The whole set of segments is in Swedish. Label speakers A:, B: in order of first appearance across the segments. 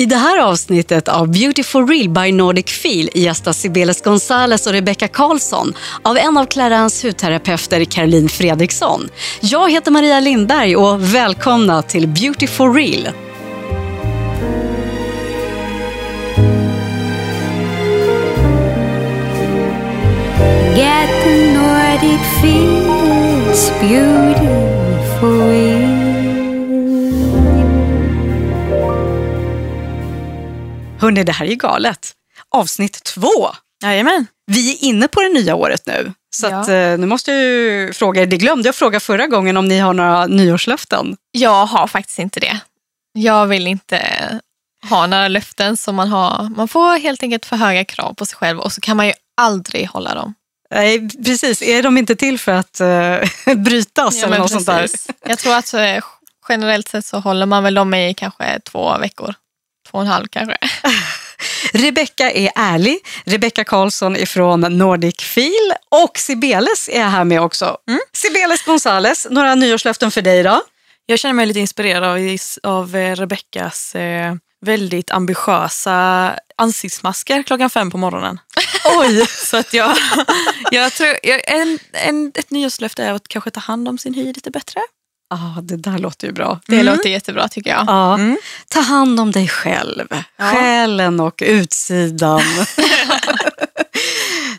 A: I det här avsnittet av Beauty for Real by Nordic Feel gästas Sibeles Gonzales och Rebecca Karlsson av en av Clarins hudterapeuter, Caroline Fredriksson. Jag heter Maria Lindberg och välkomna till Beauty for Real.
B: Get the Nordic feel, it's real.
A: Hörni, det här är ju galet. Avsnitt två.
C: Jajamän.
A: Vi är inne på det nya året nu. Så
C: Ja.
A: att, eh, nu måste jag ju fråga er, det glömde jag fråga förra gången, om ni har några nyårslöften.
D: Jag har faktiskt inte det. Jag vill inte ha några löften som man har. Man får helt enkelt för höga krav på sig själv och så kan man ju aldrig hålla dem.
A: Nej, precis. Är de inte till för att uh, brytas
D: Ja,
A: eller något sånt där?
D: precis. Jag tror att eh, generellt sett så håller man väl dem i kanske två veckor. Två och en halv kanske.
A: Rebecka är ärlig. Rebecka Karlsson är från Nordic Feel och Sibeles är här med också.
C: Mm.
A: Sibeles Gonzales, några nyårslöften för dig då?
C: Jag känner mig lite inspirerad av, av eh, Rebeckas eh, väldigt ambitiösa ansiktsmasker klockan fem på morgonen.
A: Oj!
C: Så att jag, jag tror, jag, en, en, ett nyårslöfte är att kanske ta hand om sin hy lite bättre.
A: Ah, det där låter ju bra.
D: Det låter jättebra tycker jag.
A: Ja.
C: Mm.
A: Ta hand om dig själv.
C: Ja.
A: Själen och utsidan.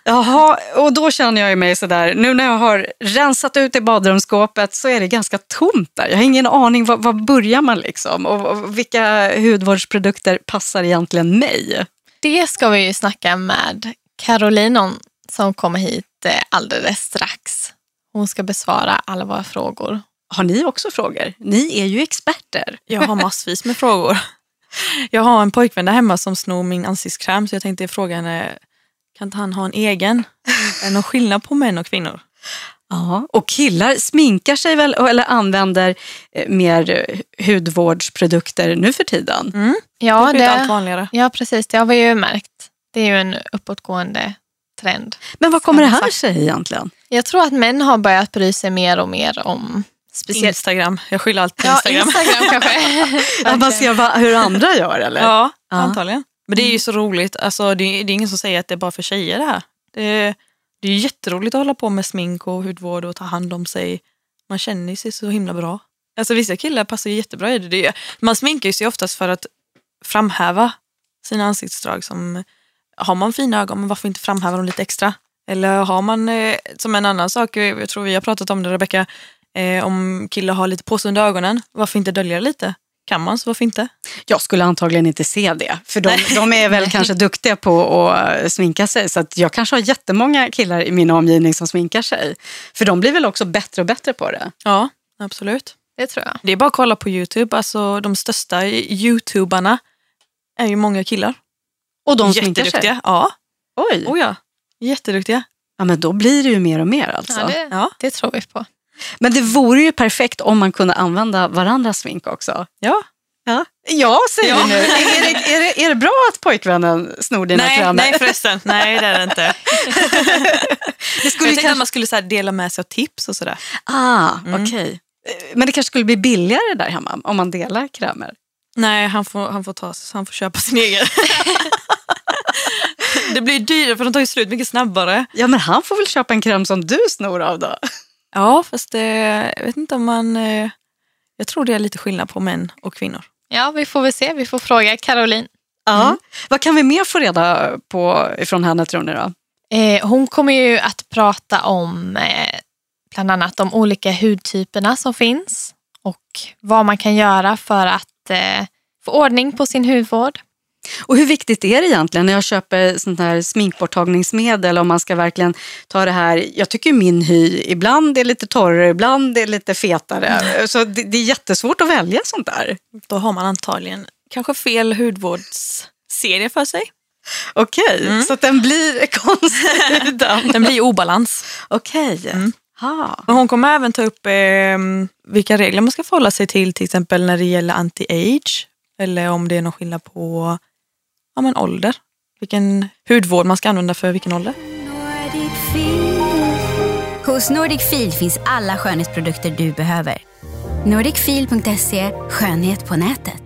A: Jaha, och då känner jag ju mig sådär, nu när jag har rensat ut i badrumsskåpet så är det ganska tomt där. Jag har ingen aning, var, var börjar man liksom? Och, och vilka hudvårdsprodukter passar egentligen mig?
D: Det ska vi ju snacka med Caroline om som kommer hit eh, alldeles strax. Hon ska besvara alla våra frågor.
A: Har ni också frågor? Ni är ju experter.
C: Jag har massvis med frågor. Jag har en pojkvän där hemma som snor min ansiktskräm så jag tänkte fråga henne, kan inte han ha en egen? Är det någon skillnad på män och kvinnor?
A: Ja, och killar sminkar sig väl eller använder eh, mer eh, hudvårdsprodukter nu för tiden?
C: Mm.
D: Ja,
C: det har blivit allt
D: det,
C: vanligare.
D: ja, precis. Det har vi ju märkt. Det är ju en uppåtgående trend.
A: Men vad kommer det här sig egentligen?
D: Jag tror att män har börjat bry sig mer och mer om speciellt
C: Instagram. Jag skyller allt på
D: Ja,
C: Instagram.
D: Instagram kanske.
A: Att man ser vad, hur andra gör eller?
C: Ja,
A: Ja.
C: antagligen. Men det är ju så roligt. Alltså, det, är, det är ingen som säger att det är bara för tjejer det här. Det, är- det är jätteroligt att hålla på med smink och hudvård och ta hand om sig. Man känner sig så himla bra. Alltså vissa killar passar ju jättebra i det. det är, man sminkar ju sig oftast för att framhäva sina ansiktsdrag. Som, har man fina ögon, men varför inte framhäva dem lite extra? Eller har man, eh, som en annan sak, eh, jag tror vi har pratat om det Rebecka, eh, om killar har lite påse under ögonen, varför inte dölja det lite? Kan man så varför inte?
A: Jag skulle antagligen inte se det, för de, de är väl kanske duktiga på att eh, sminka sig. Så att jag kanske har jättemånga killar i min omgivning som sminkar sig. För de blir väl också bättre och bättre på det.
C: Ja, absolut.
D: Det tror jag.
C: Det är bara att kolla på Youtube. Alltså, de största youtubarna är ju många killar.
A: Och de sminkar sig.
C: Jätteduktiga. Ja.
A: Oj,
C: Oh, ja. Jätteduktiga.
A: ja, men då blir det ju mer och mer alltså.
D: Ja, det,
C: Ja.
D: det tror vi på.
A: Men det vore ju perfekt om man kunde använda varandras smink också.
C: Ja.
A: Ja, ja säger
C: Ja.
A: du nu. Är det, är, det, är det bra att pojkvännen snor dina
C: Nej,
A: krämer?
C: nej förresten. Nej, det är det inte.
A: det skulle
C: Jag tänkte att man skulle så dela med sig av tips och sådär.
A: Ah,
C: Mm.
A: Eh, Men det kanske skulle bli billigare där hemma om man delar krämer.
C: Nej, han får, han får, ta, han får köpa sin egen. det blir dyrare för de tar ju slut mycket snabbare.
A: Ja, men han får väl köpa en kräm som du snor av då?
C: Ja, fast det, jag vet inte om man... eh, Jag tror det är lite skillnad på män och kvinnor.
D: Ja, vi får väl se. Vi får fråga Caroline.
A: Ja. Vad kan vi mer få reda på från henne tror ni då?
D: Eh, hon kommer ju att prata om eh, bland annat de olika hudtyperna som finns och vad man kan göra för att eh, få ordning på sin hudvård.
A: Och hur viktigt är det egentligen när jag köper sånt här sminkborttagningsmedel om man ska verkligen ta det här. Jag tycker min hy ibland är lite torrare, ibland är lite fetare. Så det, det är jättesvårt att välja sånt där.
C: Då har man antagligen kanske fel hudvårdsserie för sig.
A: Okej, så att den blir konstig. den.
C: Blir obalans.
A: Okej.
C: Mm.
A: Ha.
C: Men hon kommer även ta upp eh, vilka regler man ska förhålla sig till, till exempel när det gäller anti-age. Eller om det är någon skillnad på ja, men ålder. Vilken hudvård man ska använda för vilken ålder.
B: Hos Nordic Feel finns alla skönhetsprodukter du behöver. Nordicfeel.se, skönhet på nätet.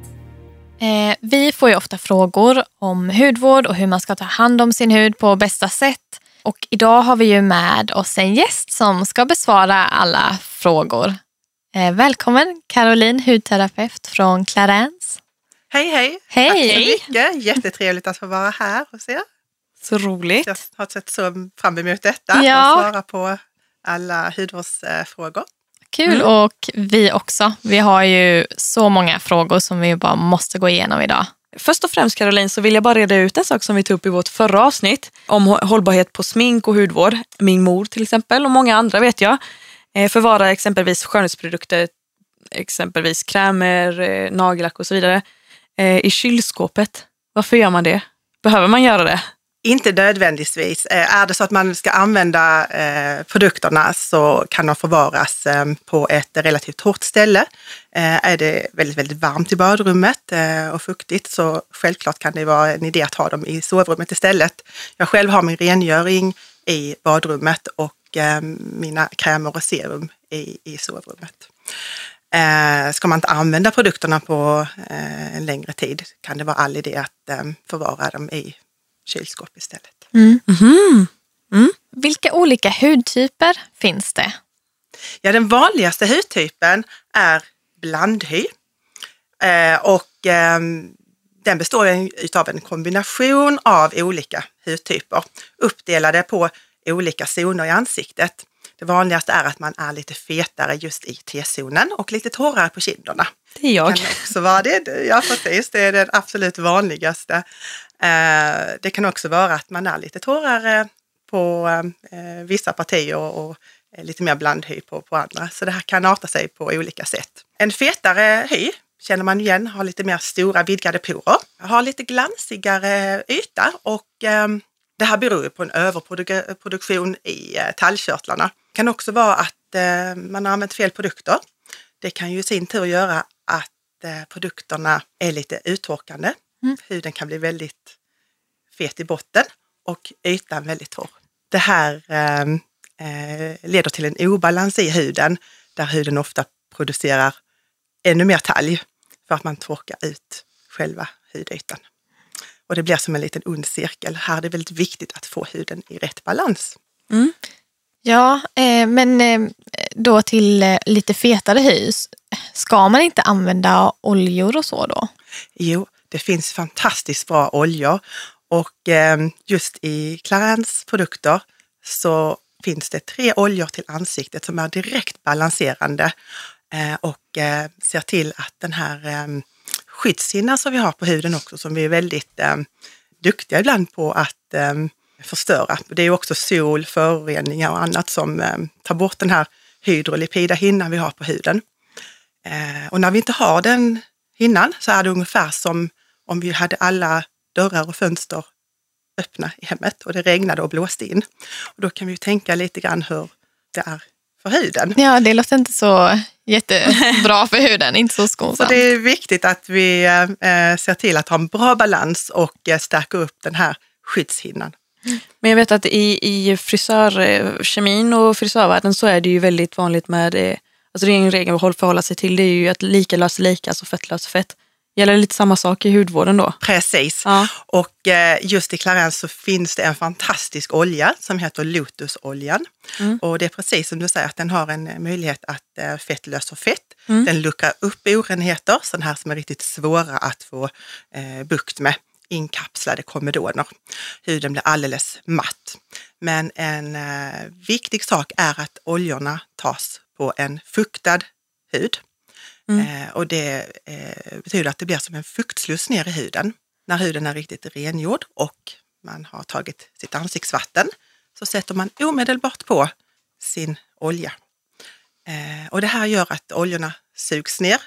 D: Eh, vi får ju ofta frågor om hudvård och hur man ska ta hand om sin hud på bästa sätt. Och idag har vi ju med oss en gäst som ska besvara alla frågor. Eh, välkommen Caroline, hudterapeut från Clarence.
E: Hej hej!
D: Hej.
E: Tack så mycket. Jättetrevligt att få vara här hos er.
C: Så roligt.
E: Jag har sett så fram emot detta
D: Ja.
E: och svara på alla hudvårdsfrågor.
D: Kul och vi också. Vi har ju så många frågor som vi bara måste gå igenom idag.
C: Först och främst Caroline så vill jag bara reda ut en sak som vi tog upp i vårt förra avsnitt om hå- hållbarhet på smink och hudvård. Min mor till exempel och många andra vet jag eh, förvarar exempelvis skönhetsprodukter, exempelvis krämer, eh, nagellack och så vidare eh, i kylskåpet. Varför gör man det? Behöver man göra det?
E: Inte nödvändigtvis. Eh, är det så att man ska använda eh, produkterna så kan de förvaras eh, på ett relativt torrt ställe. Är det väldigt, väldigt varmt i badrummet och fuktigt så självklart kan det vara en idé att ha dem i sovrummet istället. Jag själv har min rengöring i badrummet och mina krämer och serum i, i sovrummet. Eh, ska man inte använda produkterna på eh, en längre tid kan det vara all idé att eh, förvara dem i kylskåp istället.
D: Vilka olika hudtyper finns det?
E: Ja, den vanligaste hudtypen är blandhy. Eh, och eh, den består av en kombination av olika hudtyper uppdelade på olika zoner i ansiktet. Det vanligaste är att man är lite fetare just i T-zonen och lite torrare på kinderna.
C: Det är jag.
E: kan också vara det. Ja, precis. Det är den absolut vanligaste. Eh, det kan också vara att man är lite torrare på eh, vissa partier och lite mer blandhy på, på andra. Så det här kan arta sig på olika sätt. En fetare hy känner man igen, har lite mer stora vidgade porer, har lite glansigare yta och eh, det här beror ju på en överproduktion i eh, tallkörtlarna. Det kan också vara att eh, man har använt fel produkter. Det kan ju i sin tur göra att eh, produkterna är lite uttorkande. Huden kan bli väldigt fet i botten och ytan väldigt torr. Det här eh, eh, leder till en obalans i huden där huden ofta producerar ännu mer talg för att man torkar ut själva hudytan. Och det blir som en liten ond cirkel. Här är det väldigt viktigt att få huden i rätt balans.
D: Ja, eh, men eh, då till eh, lite fetare hy. Ska man inte använda oljor och så då?
E: Jo, det finns fantastiskt bra oljor och eh, just i Clarins produkter så finns det tre oljor till ansiktet som är direkt balanserande eh, och eh, ser till att den här skyddshinna som vi har på huden också, som vi är väldigt eh, duktiga ibland på att eh, förstöra. Det är ju också sol, föroreningar och annat som eh, tar bort den här hydrolipida hinnan vi har på huden. Eh, och när vi inte har den hinnan så är det ungefär som om vi hade alla dörrar och fönster öppna i hemmet och det regnade och blåste in. Och då kan vi ju tänka lite grann hur det är för huden.
D: Ja, det låter inte så jättebra för huden, inte så
E: Så
D: skonsamt.
E: det är viktigt att vi eh, ser till att ha en bra balans och eh, stärka upp den här skyddshinnan.
C: Men jag vet att i, i frisörkemin och frisörvärlden så är det ju väldigt vanligt med, eh, alltså det är en regel att förhålla sig till, det är ju att lika löser lika, alltså fett löser fett. Gäller lite samma sak i hudvården då?
E: Precis.
C: Ja.
E: Och eh, just i Clarence så finns det en fantastisk olja som heter Lotusoljan.
C: Mm.
E: Och det är precis som du säger att den har en eh, möjlighet att eh, fett löser fett.
C: Mm.
E: Den luckrar upp orenheter, sådana här som är riktigt svåra att få eh, bukt med. Inkapslade komedoner. Huden blir alldeles matt. Men en eh, viktig sak är att oljorna tas på en fuktad hud. Eh, och det eh, betyder att det blir som en fuktsluss ner i huden. När huden är riktigt rengjord och man har tagit sitt ansiktsvatten så sätter man omedelbart på sin olja. Eh, och det här gör att oljorna sugs ner.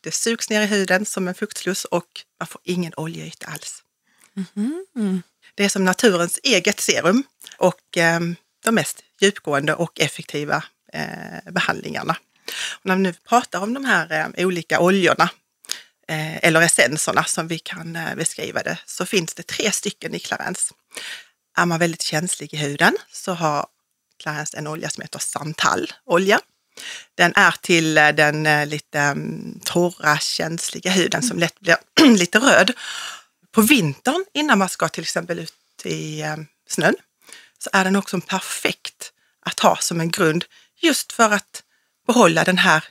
E: Det sugs ner i huden som en fuktsluss och man får ingen oljeyta alls. Det är som naturens eget serum och eh, de mest djupgående och effektiva eh, behandlingarna. När vi nu pratar om de här eh, olika oljorna eh, eller essenserna som vi kan eh, beskriva det, så finns det tre stycken i Clarence. Är man väldigt känslig i huden så har Clarence en olja som heter Santal-olja. Den är till eh, den eh, lite mm, torra, känsliga huden som lätt blir lite röd. På vintern, innan man ska till exempel ut i eh, snön, så är den också perfekt att ha som en grund just för att behålla den här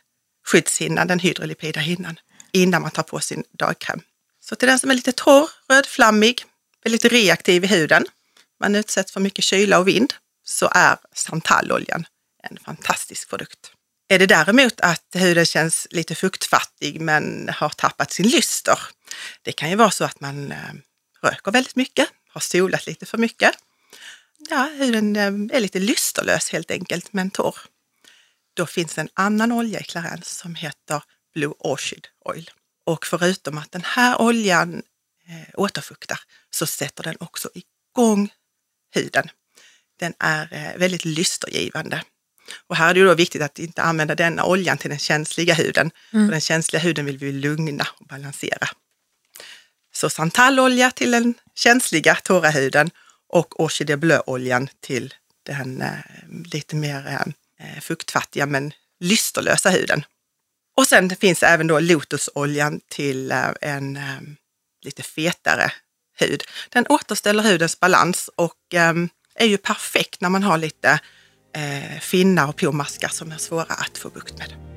E: skyddshinnan, den hydrolipida hinnan, innan man tar på sin dagkräm. Så till den som är lite torr, rödflammig, är lite reaktiv i huden, man utsätts för mycket kyla och vind, så är santaloljan en fantastisk produkt. Är det däremot att huden känns lite fuktfattig men har tappat sin lyster, det kan ju vara så att man eh, röker väldigt mycket, har solat lite för mycket. Ja, huden eh, är lite lysterlös helt enkelt, men torr. Då finns en annan olja i Clarence som heter Blue Orchid Oil. Och förutom att den här oljan eh, återfuktar så sätter den också igång huden. Den är eh, väldigt lystergivande. Och här är det då viktigt att inte använda denna oljan till den känsliga huden. Mm. För den känsliga huden vill vi lugna och balansera. Så santallolja till den känsliga torra huden och orchidé bleu-oljan till den eh, lite mer Eh, fuktfattiga men lysterlösa huden. Och sen finns även då lotusoljan till eh, en eh, lite fetare hud. Den återställer hudens balans och är ju perfekt när man har lite finnar och pormaskar som är svåra att få bukt med.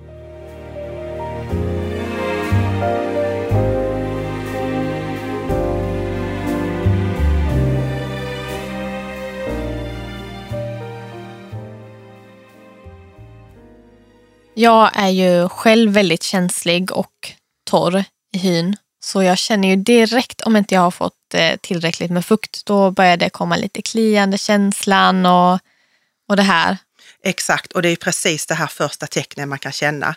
D: Jag är ju själv väldigt känslig och torr i hyn. Så jag känner ju direkt om inte jag har fått eh, tillräckligt med fukt, då börjar det komma lite kliande känslan och, och det här.
E: Exakt, och det är precis det här första tecknet man kan känna.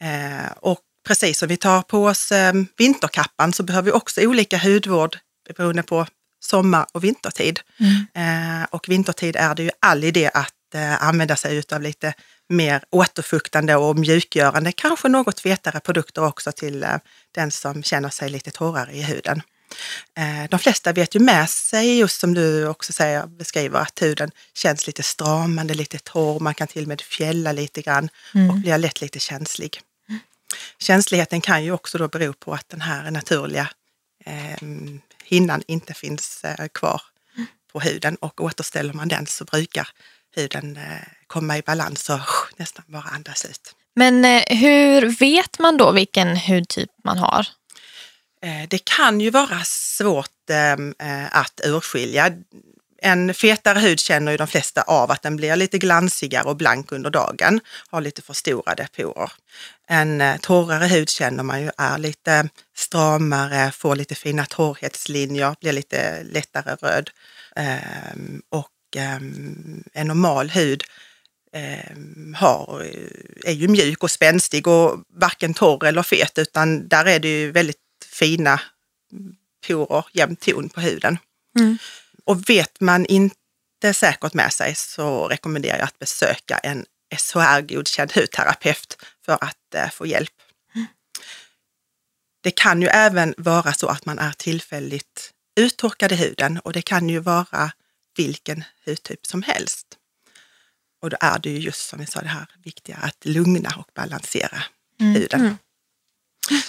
E: Eh, och precis som vi tar på oss eh, vinterkappan så behöver vi också olika hudvård beroende på sommar och vintertid. Mm. Eh, och vintertid är det ju all idé att eh, använda sig av lite mer återfuktande och mjukgörande, kanske något fetare produkter också till eh, den som känner sig lite torrare i huden. Eh, de flesta vet ju med sig, just som du också säger, beskriver, att huden känns lite stramande, lite torr, man kan till och med fjälla lite grann mm. och blir lätt lite känslig. Mm. Känsligheten kan ju också då bero på att den här naturliga eh, hinnan inte finns eh, kvar mm. på huden och återställer man den så brukar huden eh, komma i balans och nästan bara andas ut.
D: Men eh, hur vet man då vilken hudtyp man har?
E: Eh, det kan ju vara svårt att urskilja. En fetare hud känner ju de flesta av att den blir lite glansigare och blank under dagen, har lite förstorade porer. En torrare hud känner man ju är lite stramare, får lite fina torrhetslinjer, blir lite lättare röd. Och Ehm, en normal hud ehm, har, är ju mjuk och spänstig och varken torr eller fet utan där är det ju väldigt fina porer, jämn ton på huden. Mm. Och vet man inte säkert med sig så rekommenderar jag att besöka en SHR-godkänd hudterapeut för att eh, få hjälp. Mm. Det kan ju även vara så att man är tillfälligt uttorkad i huden och det kan ju vara vilken hudtyp som helst. Och då är det ju just som vi sa det här viktiga att lugna och balansera mm. huden. Mm.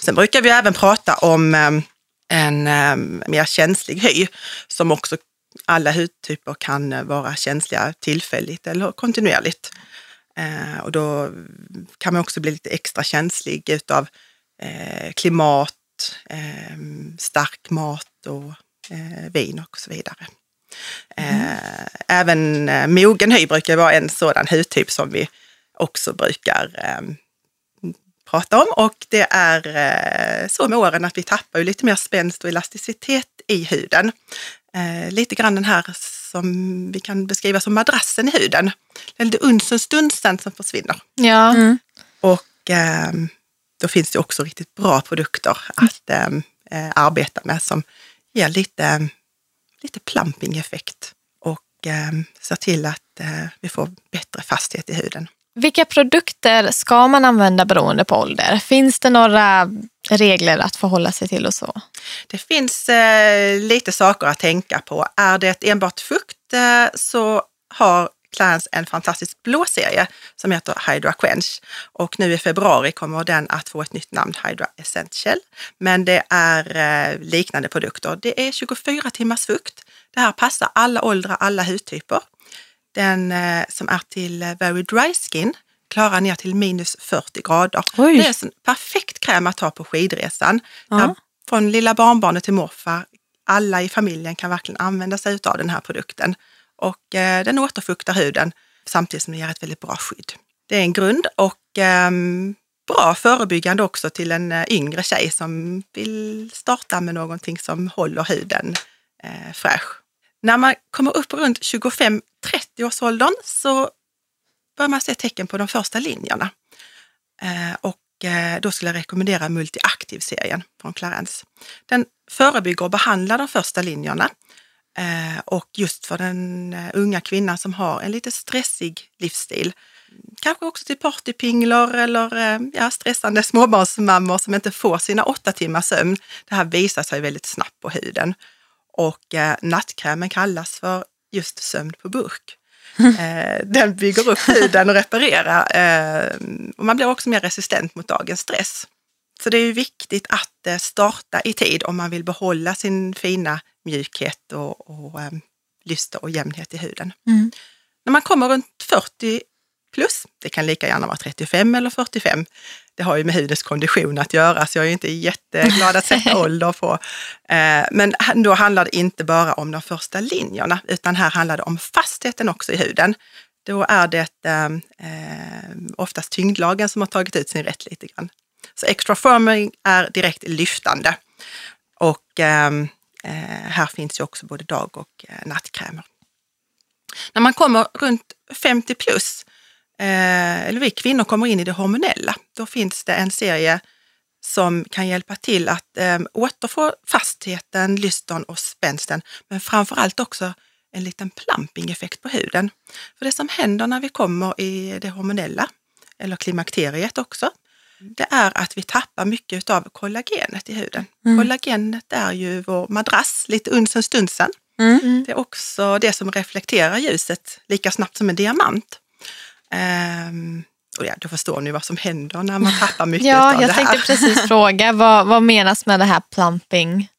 E: Sen brukar vi även prata om um, en um, mer känslig hy som också alla hudtyper kan vara känsliga tillfälligt eller kontinuerligt. Uh, och då kan man också bli lite extra känslig utav uh, klimat, uh, stark mat och eh, vin och så vidare. Mm. Även eh, mogen hy brukar vara en sådan hudtyp som vi också brukar ehm, prata om och det är eh, så med åren att vi tappar ju lite mer spänst och elasticitet i huden. Lite grann den här som vi kan beskriva som madrassen i huden. Den lite unsens dunsten som försvinner.
D: Ja. Mm.
E: Och ehm, då finns det också riktigt bra produkter att äm, arbeta med som ger lite lite plumping-effekt och eh, ser till att eh, vi får bättre fasthet i huden.
D: Vilka produkter ska man använda beroende på ålder? Finns det några regler att förhålla sig till och så?
E: Det finns eh, lite saker att tänka på. Är det enbart fukt eh, så har Clarence en fantastisk blå serie som heter Hydra Quench. Och nu i februari kommer den att få ett nytt namn, Hydra Essential. Men det är eh, liknande produkter. Det är 24 timmars fukt. Det här passar alla åldrar, alla hudtyper. Den eh, som är till eh, Very Dry Skin klarar ner till minus 40 grader.
C: Oj.
E: Det är en perfekt kräm att ha på skidresan.
C: Ja.
E: Från lilla barnbarnet till morfar, alla i familjen kan verkligen använda sig av den här produkten. Och eh, den återfuktar huden samtidigt som den ger ett väldigt bra skydd. Det är en grund och ehm, bra förebyggande också till en eh, yngre tjej som vill starta med någonting som håller huden eh, fräsch. När man kommer upp runt 25-30 års åldern så börjar man se tecken på de första linjerna. Eh, och eh, då skulle jag rekommendera Multiaktiv-serien från Clarence. Den förebygger och behandlar de första linjerna. Eh, och just för den eh, unga kvinnan som har en lite stressig livsstil. Kanske också till partypinglor eller eh, ja, stressande småbarnsmammor som inte får sina åtta timmars sömn. Det här visar sig väldigt snabbt på huden. Och eh, nattkrämen kallas för just sömn på burk. Eh, den bygger upp huden och reparerar. Eh, och man blir också mer resistent mot dagens stress. Så det är ju viktigt att starta i tid om man vill behålla sin fina mjukhet och, och eh, lyster och jämnhet i huden.
D: Mm.
E: När man kommer runt 40 plus, det kan lika gärna vara 35 eller 45, det har ju med hudens kondition att göra, så jag är inte jätteglad att sätta ålder på. Eh, men då handlar det inte bara om de första linjerna, utan här handlar det om fastheten också i huden. Då är det eh, eh, oftast tyngdlagen som har tagit ut sin rätt lite grann. Så extra firming är direkt lyftande. Och ehm, eh, Eh, här finns ju också både dag och eh, nattkrämer. När man kommer runt 50 plus, eh, eller vi kvinnor kommer in i det hormonella, då finns det en serie som kan hjälpa till att eh, återfå fastheten, lystern och spänsten, men framför allt också en liten plumping-effekt på huden. För det som händer när vi kommer i det hormonella, eller klimakteriet också, det är att vi tappar mycket av kollagenet i huden. Kollagenet är ju vår madrass, lite unsen stunsen.
C: Mm.
E: Det är också det som reflekterar ljuset lika snabbt som en diamant. Ehm, och ja, då förstår ni vad som händer när man tappar mycket
D: Ja,
E: av
D: jag
E: det här.
D: tänkte precis fråga, vad, vad menas med det här plumping?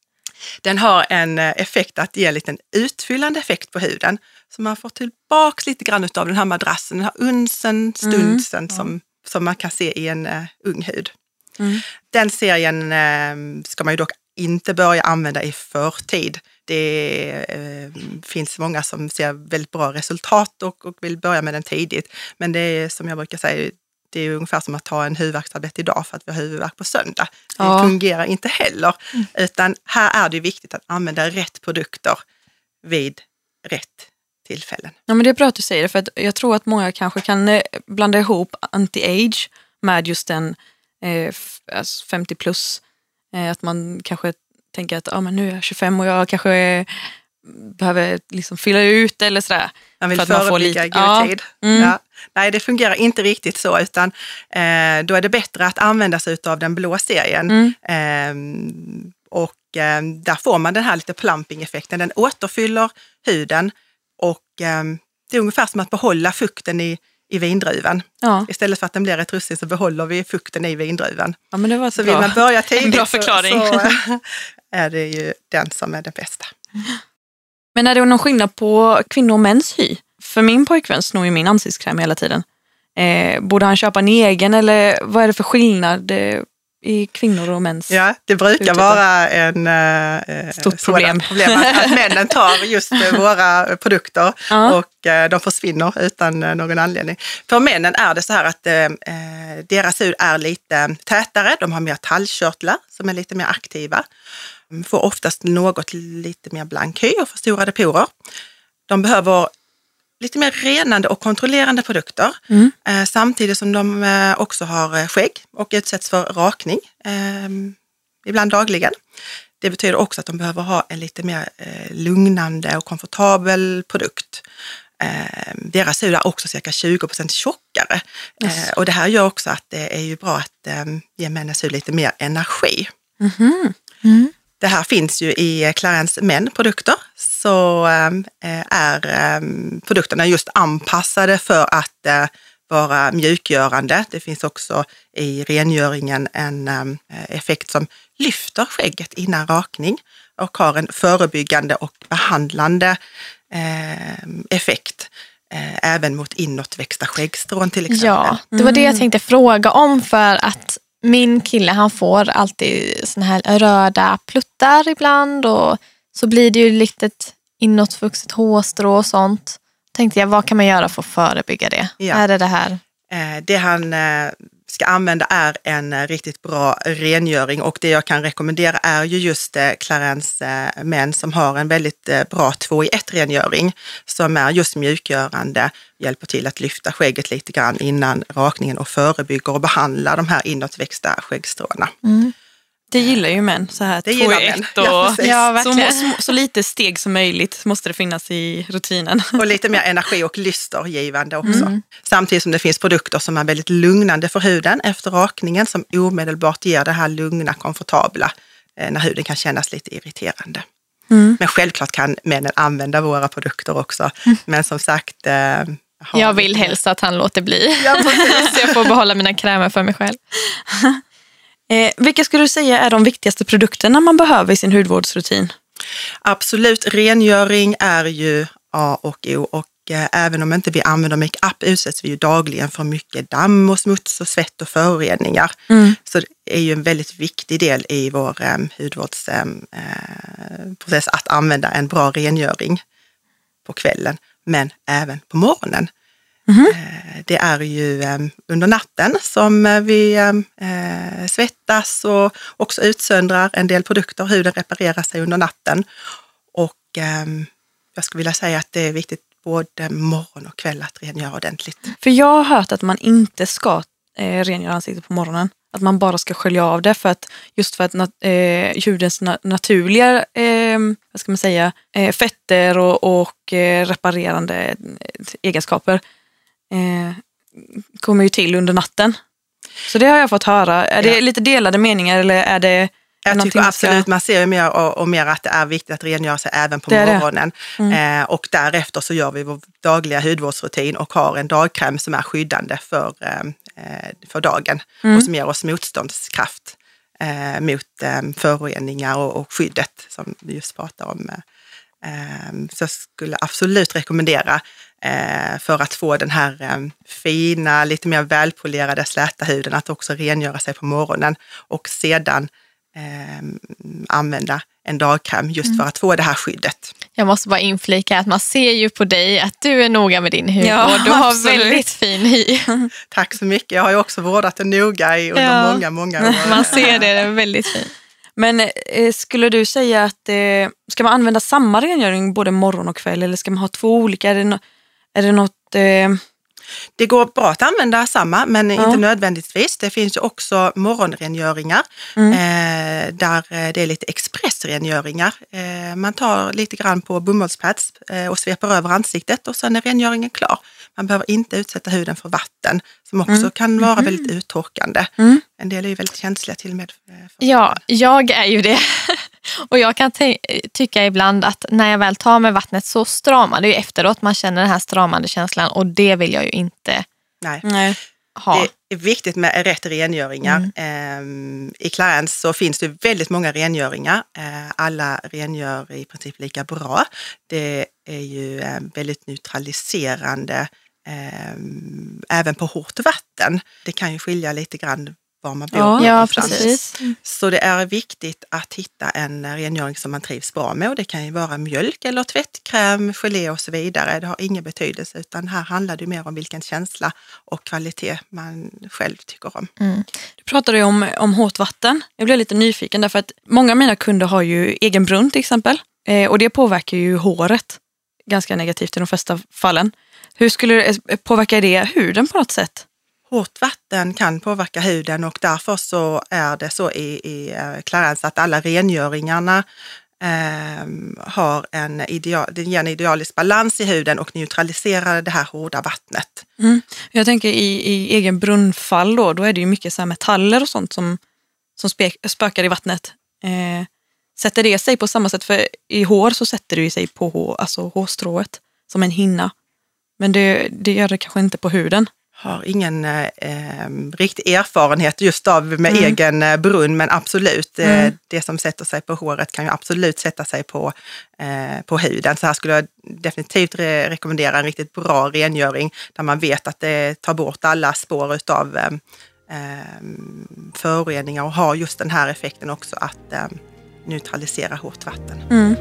E: Den har en eh, effekt att ge en liten utfyllande effekt på huden. Så man får tillbaks lite grann av den här madrassen, den här unsen, stunsen som, som man kan se i en uh, ung hud.
C: Mm.
E: Den serien eh, ska man ju dock inte börja använda i förtid. Det eh, finns många som ser väldigt bra resultat och, och vill börja med den tidigt. Men det är som jag brukar säga, det är ungefär som att ta en huvudvärkstablett idag för att vi har huvudvärk på söndag. Det
C: Ja.
E: fungerar inte heller. Utan här är det viktigt att använda rätt produkter vid rätt tillfällen.
C: Ja, men det är bra att du säger det, för att jag tror att många kanske kan eh, blanda ihop anti-age med just den eh, alltså 50 plus. Eh, att man kanske tänker att ah, men nu är jag 25 och jag kanske eh, behöver liksom fylla ut eller sådär.
E: Man vill
C: För att
E: förebygga
C: lite-
E: god
C: Ja. Mm.
E: Ja. Nej, det fungerar inte riktigt så, utan eh, då är det bättre att använda sig av den blå serien.
C: Mm.
E: Ehm, och eh, där får man den här lite plumping-effekten. Den återfyller huden och ehm, det är ungefär som att behålla fukten i, i vindruvan.
C: Ja.
E: Istället för att den blir ett russin så behåller vi fukten i vindruvan.
C: ja, men det var
E: Så
C: bra.
E: vill man börja tidigt
C: bra
E: så,
C: förklaring.
E: så är det ju den som är den bästa.
C: Men är det någon skillnad på kvinnor och mäns hy? För min pojkvän snor ju min ansiktskräm hela tiden. Eh, borde han köpa en egen eller vad är det för skillnad eh, i kvinnor och mäns?
E: Ja, det brukar
C: Utnyttja.
E: vara en eh,
C: Stort
E: sådant
C: problem.
E: problem att, att männen tar just eh, våra produkter
C: Ja.
E: och eh, de försvinner utan eh, någon anledning. För männen är det så här att eh, eh, deras hud är lite tätare, de har mer tallkörtlar som är lite mer aktiva. De får oftast något lite mer blank hy och förstorade porer. De behöver lite mer renande och kontrollerande produkter
C: Mm.
E: eh, samtidigt som de eh, också har eh, skägg och utsätts för rakning, eh, ibland dagligen. Det betyder också att de behöver ha en lite mer eh, lugnande och komfortabel produkt. Eh, deras hud är också cirka 20 procent tjockare eh, och det här gör också att det är ju bra att eh, ge männens hud lite mer energi.
C: Mhm.
E: Det här finns ju i Clarence Men produkter så eh, är eh, produkterna just anpassade för att eh, vara mjukgörande. Det finns också i rengöringen en eh, effekt som lyfter skägget innan rakning och har en förebyggande och behandlande eh, effekt eh, även mot inåtväxta skäggstrån till exempel.
D: Ja, det var det jag tänkte fråga om för att min kille han får alltid såna här röda pluttar ibland och så blir det ju lite inåtvuxet hårstrå och sånt. Tänkte jag, vad kan man göra för att förebygga det?
E: Ja.
D: Är det det här?
E: Eh, Det han eh, ska använda är en eh, riktigt bra rengöring och det jag kan rekommendera är ju just Clarence män som har en väldigt bra 2 i 1 rengöring som är just mjukgörande, hjälper till att lyfta skägget lite grann innan rakningen och förebygger och behandlar de här inåtväxta skäggstråna.
C: Det gillar ju män, så här
E: Det
C: två
E: gillar män.
C: Och
E: Ja, precis.
D: Ja,
C: så,
D: verkligen.
C: så, så lite steg som möjligt måste det finnas i rutinen.
E: Och lite mer energi och lystergivande också. Samtidigt som det finns produkter som är väldigt lugnande för huden efter rakningen som omedelbart ger det här lugna, komfortabla eh, när huden kan kännas lite irriterande. Men självklart kan männen använda våra produkter också. Men som sagt, eh,
D: Jag vill helst att han låter bli.
E: Ja,
D: så jag får behålla mina krämer för mig själv.
C: Eh, vilka skulle du säga är de viktigaste produkterna man behöver i sin hudvårdsrutin?
E: Absolut, rengöring är ju A och O och eh, även om inte vi använder makeup utsäts vi ju dagligen för mycket damm och smuts och svett och föroreningar. Så det är ju en väldigt viktig del i vår eh, hudvårdsprocess att använda en bra rengöring på kvällen, men även på morgonen. Eh, Det är ju eh, under natten som eh, vi eh, svettas och också utsöndrar en del produkter. Huden reparerar sig under natten. Och eh, jag skulle vilja säga att det är viktigt både morgon och kväll att rengöra ordentligt.
C: För jag har hört att man inte ska rengöra ansiktet på morgonen. Att man bara ska skölja av det för att just för att nat- eh, hudens na- naturliga eh, vad ska man säga, eh, fetter och, och reparerande egenskaper eh, kommer ju till under natten. Så det har jag fått höra. Är det
E: Ja.
C: lite delade meningar eller är det
E: Jag tycker
C: ska-
E: absolut, man ser ju mer och, och mer att det är viktigt att rengöra sig även på
C: Det det.
E: morgonen. Eh, och därefter så gör vi vår dagliga hudvårdsrutin och har en dagkräm som är skyddande för, eh, eh, för dagen och som ger oss motståndskraft eh, mot eh, föroreningar och, och skyddet som vi just pratar om. Eh, så jag skulle absolut rekommendera eh, för att få den här eh, fina, lite mer välpolerade, släta huden att också rengöra sig på morgonen och sedan eh, använda en dagkräm just för att få det här skyddet.
D: Jag måste bara inflika att man ser ju på dig att du är noga med din hudvård.
C: Ja,
D: du har
C: absolut.
D: väldigt fin hy.
E: Tack så mycket. Jag har ju också vårdat den noga i, under
D: Ja.
E: många, många år.
D: Man ser det, den är väldigt fin.
C: Men eh, skulle du säga att eh, ska man använda samma rengöring både morgon och kväll eller ska man ha två olika? Är det, no är det något... Eh,
E: Det går bra att använda samma, men
C: Ja.
E: inte nödvändigtvis. Det finns ju också morgonrengöringar
C: Mm.
E: eh, där eh, det är lite expressrengöringar. Eh, man tar lite grann på bomullspads eh, och sveper över ansiktet och sen är rengöringen klar. Man behöver inte utsätta huden för vatten som också kan vara väldigt uttorkande.
C: Mm.
E: En del är ju väldigt känsliga till och med. eh,
D: Ja, jag är ju det. Och jag kan tycka ibland att när jag väl tar med vattnet så stramar det ju efteråt. Man känner den här stramande känslan och det vill jag ju inte
E: Nej.
C: nej.
D: ha.
E: Det är viktigt med rätt rengöringar. Ehm, I Clarence så finns det väldigt många rengöringar. Eh, Alla rengör i princip lika bra. Det är ju eh, väldigt neutraliserande ehm, även på hårt vatten. Det kan ju skilja lite grann var man bor.
C: Ja,
D: Ja, precis.
E: Så det är viktigt att hitta en rengöring som man trivs bra med och det kan ju vara mjölk eller tvättkräm, gelé och så vidare. Det har ingen betydelse utan här handlar det mer om vilken känsla och kvalitet man själv tycker om.
C: Du pratade ju om, om hårt vatten. Jag blev lite nyfiken därför att många av mina kunder har ju egen brunn till exempel. Eh, och det påverkar ju håret ganska negativt i de flesta fallen. Hur skulle det påverka det huden på något sätt?
E: Hårt vatten kan påverka huden och därför så är det så i, i eh, Clarence att alla rengöringarna eh, har en, ideal, den ger en idealisk balans i huden och neutraliserar det här hårda vattnet. Mm.
C: Jag tänker i, i egen brunnfall då, då är det ju mycket så här metaller och sånt som, som spek, spökar i vattnet. Eh, Sätter det sig på samma sätt? För i hår så sätter det sig på hår, alltså hårstrået som en hinna. Men det, det gör det kanske inte på huden.
E: Har ingen eh, eh, riktig erfarenhet just av med
C: Mm.
E: egen eh, brunn, men absolut, eh,
C: Mm.
E: det som sätter sig på håret kan ju absolut sätta sig på, eh, på huden. Så här skulle jag definitivt re rekommendera en riktigt bra rengöring där man vet att det tar bort alla spår utav eh, eh, föroreningar och har just den här effekten också att eh, neutralisera hårt vatten.
C: Mm.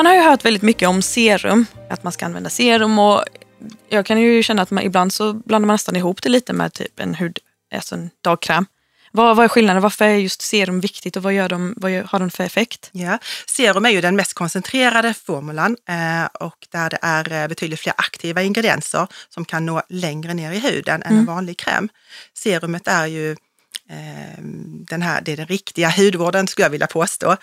C: Man har ju hört väldigt mycket om serum, att man ska använda serum och jag kan ju känna att man, ibland så blandar man nästan ihop det lite med typ en hud, alltså en dagkräm. Vad, vad är skillnaden? Varför är just serum viktigt och vad, gör de, vad har de för effekt?
E: Ja, serum är ju den mest koncentrerade formulan eh, och där det är eh, betydligt fler aktiva ingredienser som kan nå längre ner i huden än en vanlig kräm. Serumet är ju Ehm, den här, det är den riktiga hudvården skulle jag vilja påstå,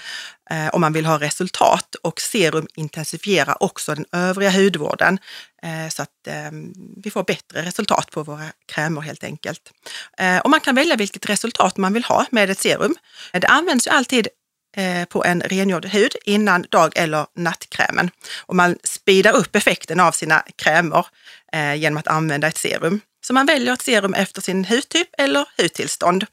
E: ehm, om man vill ha resultat och serum intensifierar också den övriga hudvården eh, så att ehm, vi får bättre resultat på våra krämer helt enkelt. Och man kan välja vilket resultat man vill ha med ett serum. Det används ju alltid eh, på en rengjord hud innan dag eller nattkrämen. Och man speedar upp effekten av sina krämer eh, genom att använda ett serum. Så man väljer ett serum efter sin hudtyp eller hudtillstånd.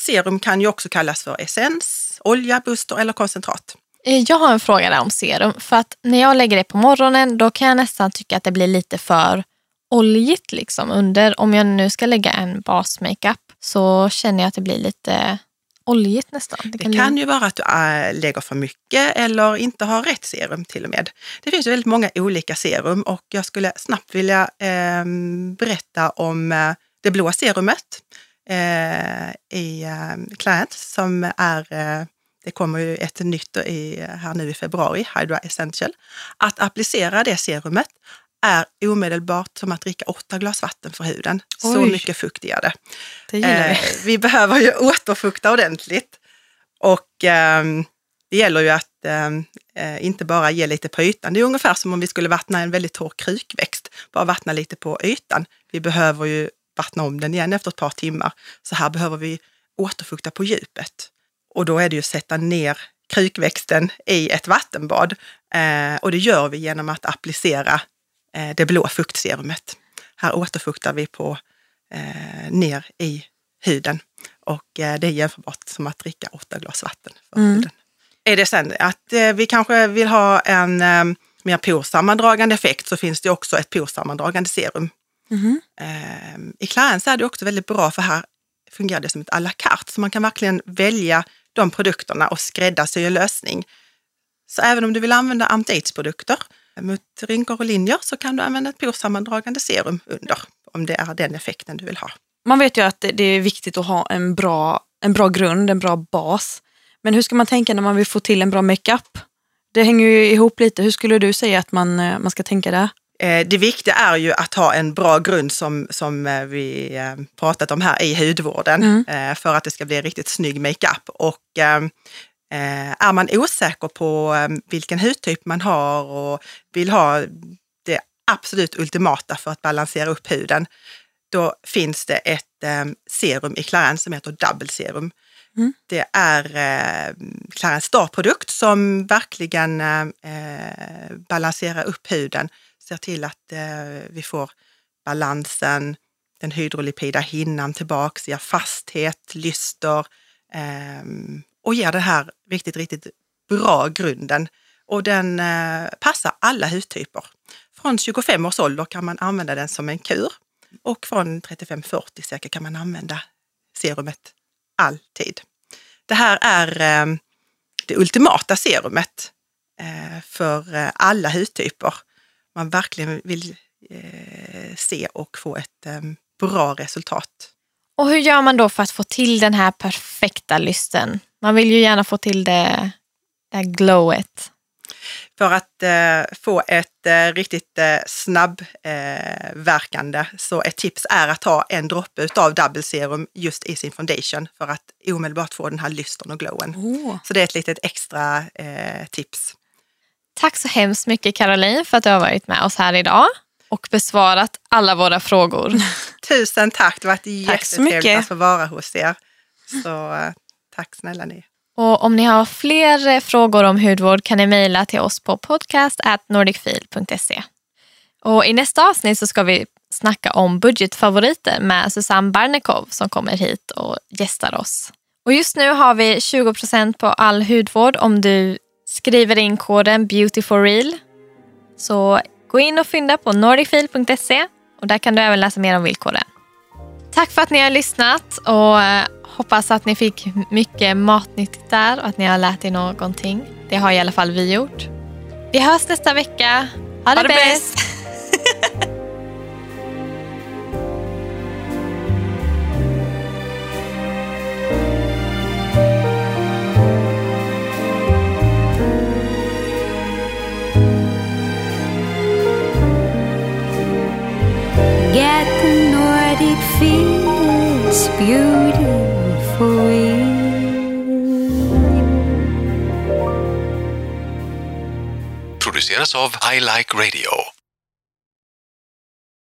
E: Serum kan ju också kallas för essens, olja, booster eller koncentrat.
D: Eh, Jag har en fråga där om serum. För att när jag lägger det på morgonen då kan jag nästan tycka att det blir lite för oljigt liksom under. Om jag nu ska lägga en basmakeup så känner jag att det blir lite oljigt nästan.
E: Det
D: bli-
E: kan ju vara att du äh, lägger för mycket eller inte har rätt serum till och med. Det finns ju väldigt många olika serum och jag skulle snabbt vilja eh, berätta om eh, det blå serumet eh, i eh, Client som är eh, det kommer ju ett nytt i, här nu i februari, Hydra Essential. Att applicera det serumet är omedelbart som att dricka åtta glas vatten för huden. Så
C: Oj.
E: mycket fukt ger det.
C: Det gillar vi.
E: Eh, vi behöver ju återfukta ordentligt. Och ehm, det gäller ju att ehm, eh, inte bara ge lite på ytan. Det är ungefär som om vi skulle vattna en väldigt torr krukväxt. Bara vattna lite på ytan. Vi behöver ju vattna om den igen efter ett par timmar. Så här behöver vi återfukta på djupet. Och då är det ju att sätta ner krukväxten i ett vattenbad. Eh, och det gör vi genom att applicera eh, det blå fuktserumet. Här återfuktar vi på eh, ner i huden och eh, det är jämförbart som att dricka åtta glas vatten för
C: Mm.
E: huden. Är det sen att eh, vi kanske vill ha en eh, mer porsammandragande effekt så finns det också ett porsammandragande serum. Eh, I Clarence är det också väldigt bra för här fungerar det som ett à la carte så man kan verkligen välja de produkterna och skräddarsy en lösning. Så även om du vill använda anti-age-produkter mot rynkor och linjer så kan du använda ett porsammandragande serum under om det är den effekten du vill ha.
C: Man vet ju att det- det är viktigt att ha en bra, en bra grund, en bra bas. Men hur ska man tänka när man vill få till en bra makeup? Det hänger ju ihop lite. Hur skulle du säga att man, eh, man ska tänka där?
E: Eh, Det viktiga är ju att ha en bra grund som, som eh, vi eh, pratat om här i hudvården
C: Mm.
E: för att det ska bli en riktigt snygg makeup. Och eh, eh, är man osäker på eh, vilken hudtyp man har och vill ha det absolut ultimata för att balansera upp huden, då finns det ett eh, serum i Clarence som heter Double Serum.
C: Mm.
E: Det är eh, Clarence Star-produkt som verkligen eh, balanserar upp huden, ser till att eh, vi får balansen, den hydrolipida hinnan tillbaks, ger fasthet, lyster eh, och ger den här riktigt, riktigt bra grunden. Och den eh, passar alla hudtyper. Från 25 års ålder kan man använda den som en kur och från 35-40 cirka kan man använda serumet alltid. Det här är eh, det ultimata serumet eh, för eh, alla hudtyper. Man verkligen vill eh, se och få ett eh, bra resultat.
D: Och hur gör man då för att få till den här perfekta lysten? Man vill ju gärna få till det, det här glowet.
E: För att eh, få ett eh, riktigt eh, snabbverkande eh, så ett tips är att ta en droppe utav double serum just i sin foundation för att omedelbart få den här lysten och glowen.
C: Oh.
E: Så det är ett litet extra tips.
D: Tack så hemskt mycket Caroline för att du har varit med oss här idag. och besvarat alla våra frågor.
E: Tusen tack, det har varit jättetrevligt att få vara hos er. Så eh, tack snälla ni.
D: Och om ni har fler eh, frågor om hudvård kan ni mejla till oss på podcast.nordicfil.se. Och I nästa avsnitt så ska vi snacka om budgetfavoriter med Susanne Barnekow som kommer hit och gästar oss. Och just nu har vi 20% på all hudvård om du skriver in koden beautyforreal. Så gå in och fynda på nordicfil.se och där kan du även läsa mer om villkoren. Tack för att ni har lyssnat och eh, hoppas att ni fick mycket matnyttigt där och att ni har lärt er någonting. Det har i alla fall vi gjort. Vi hörs nästa vecka. Ha det,
C: Ha det
D: bäst!
B: Get Nordic feel, it's beautiful.
F: produceras av I Like Radio.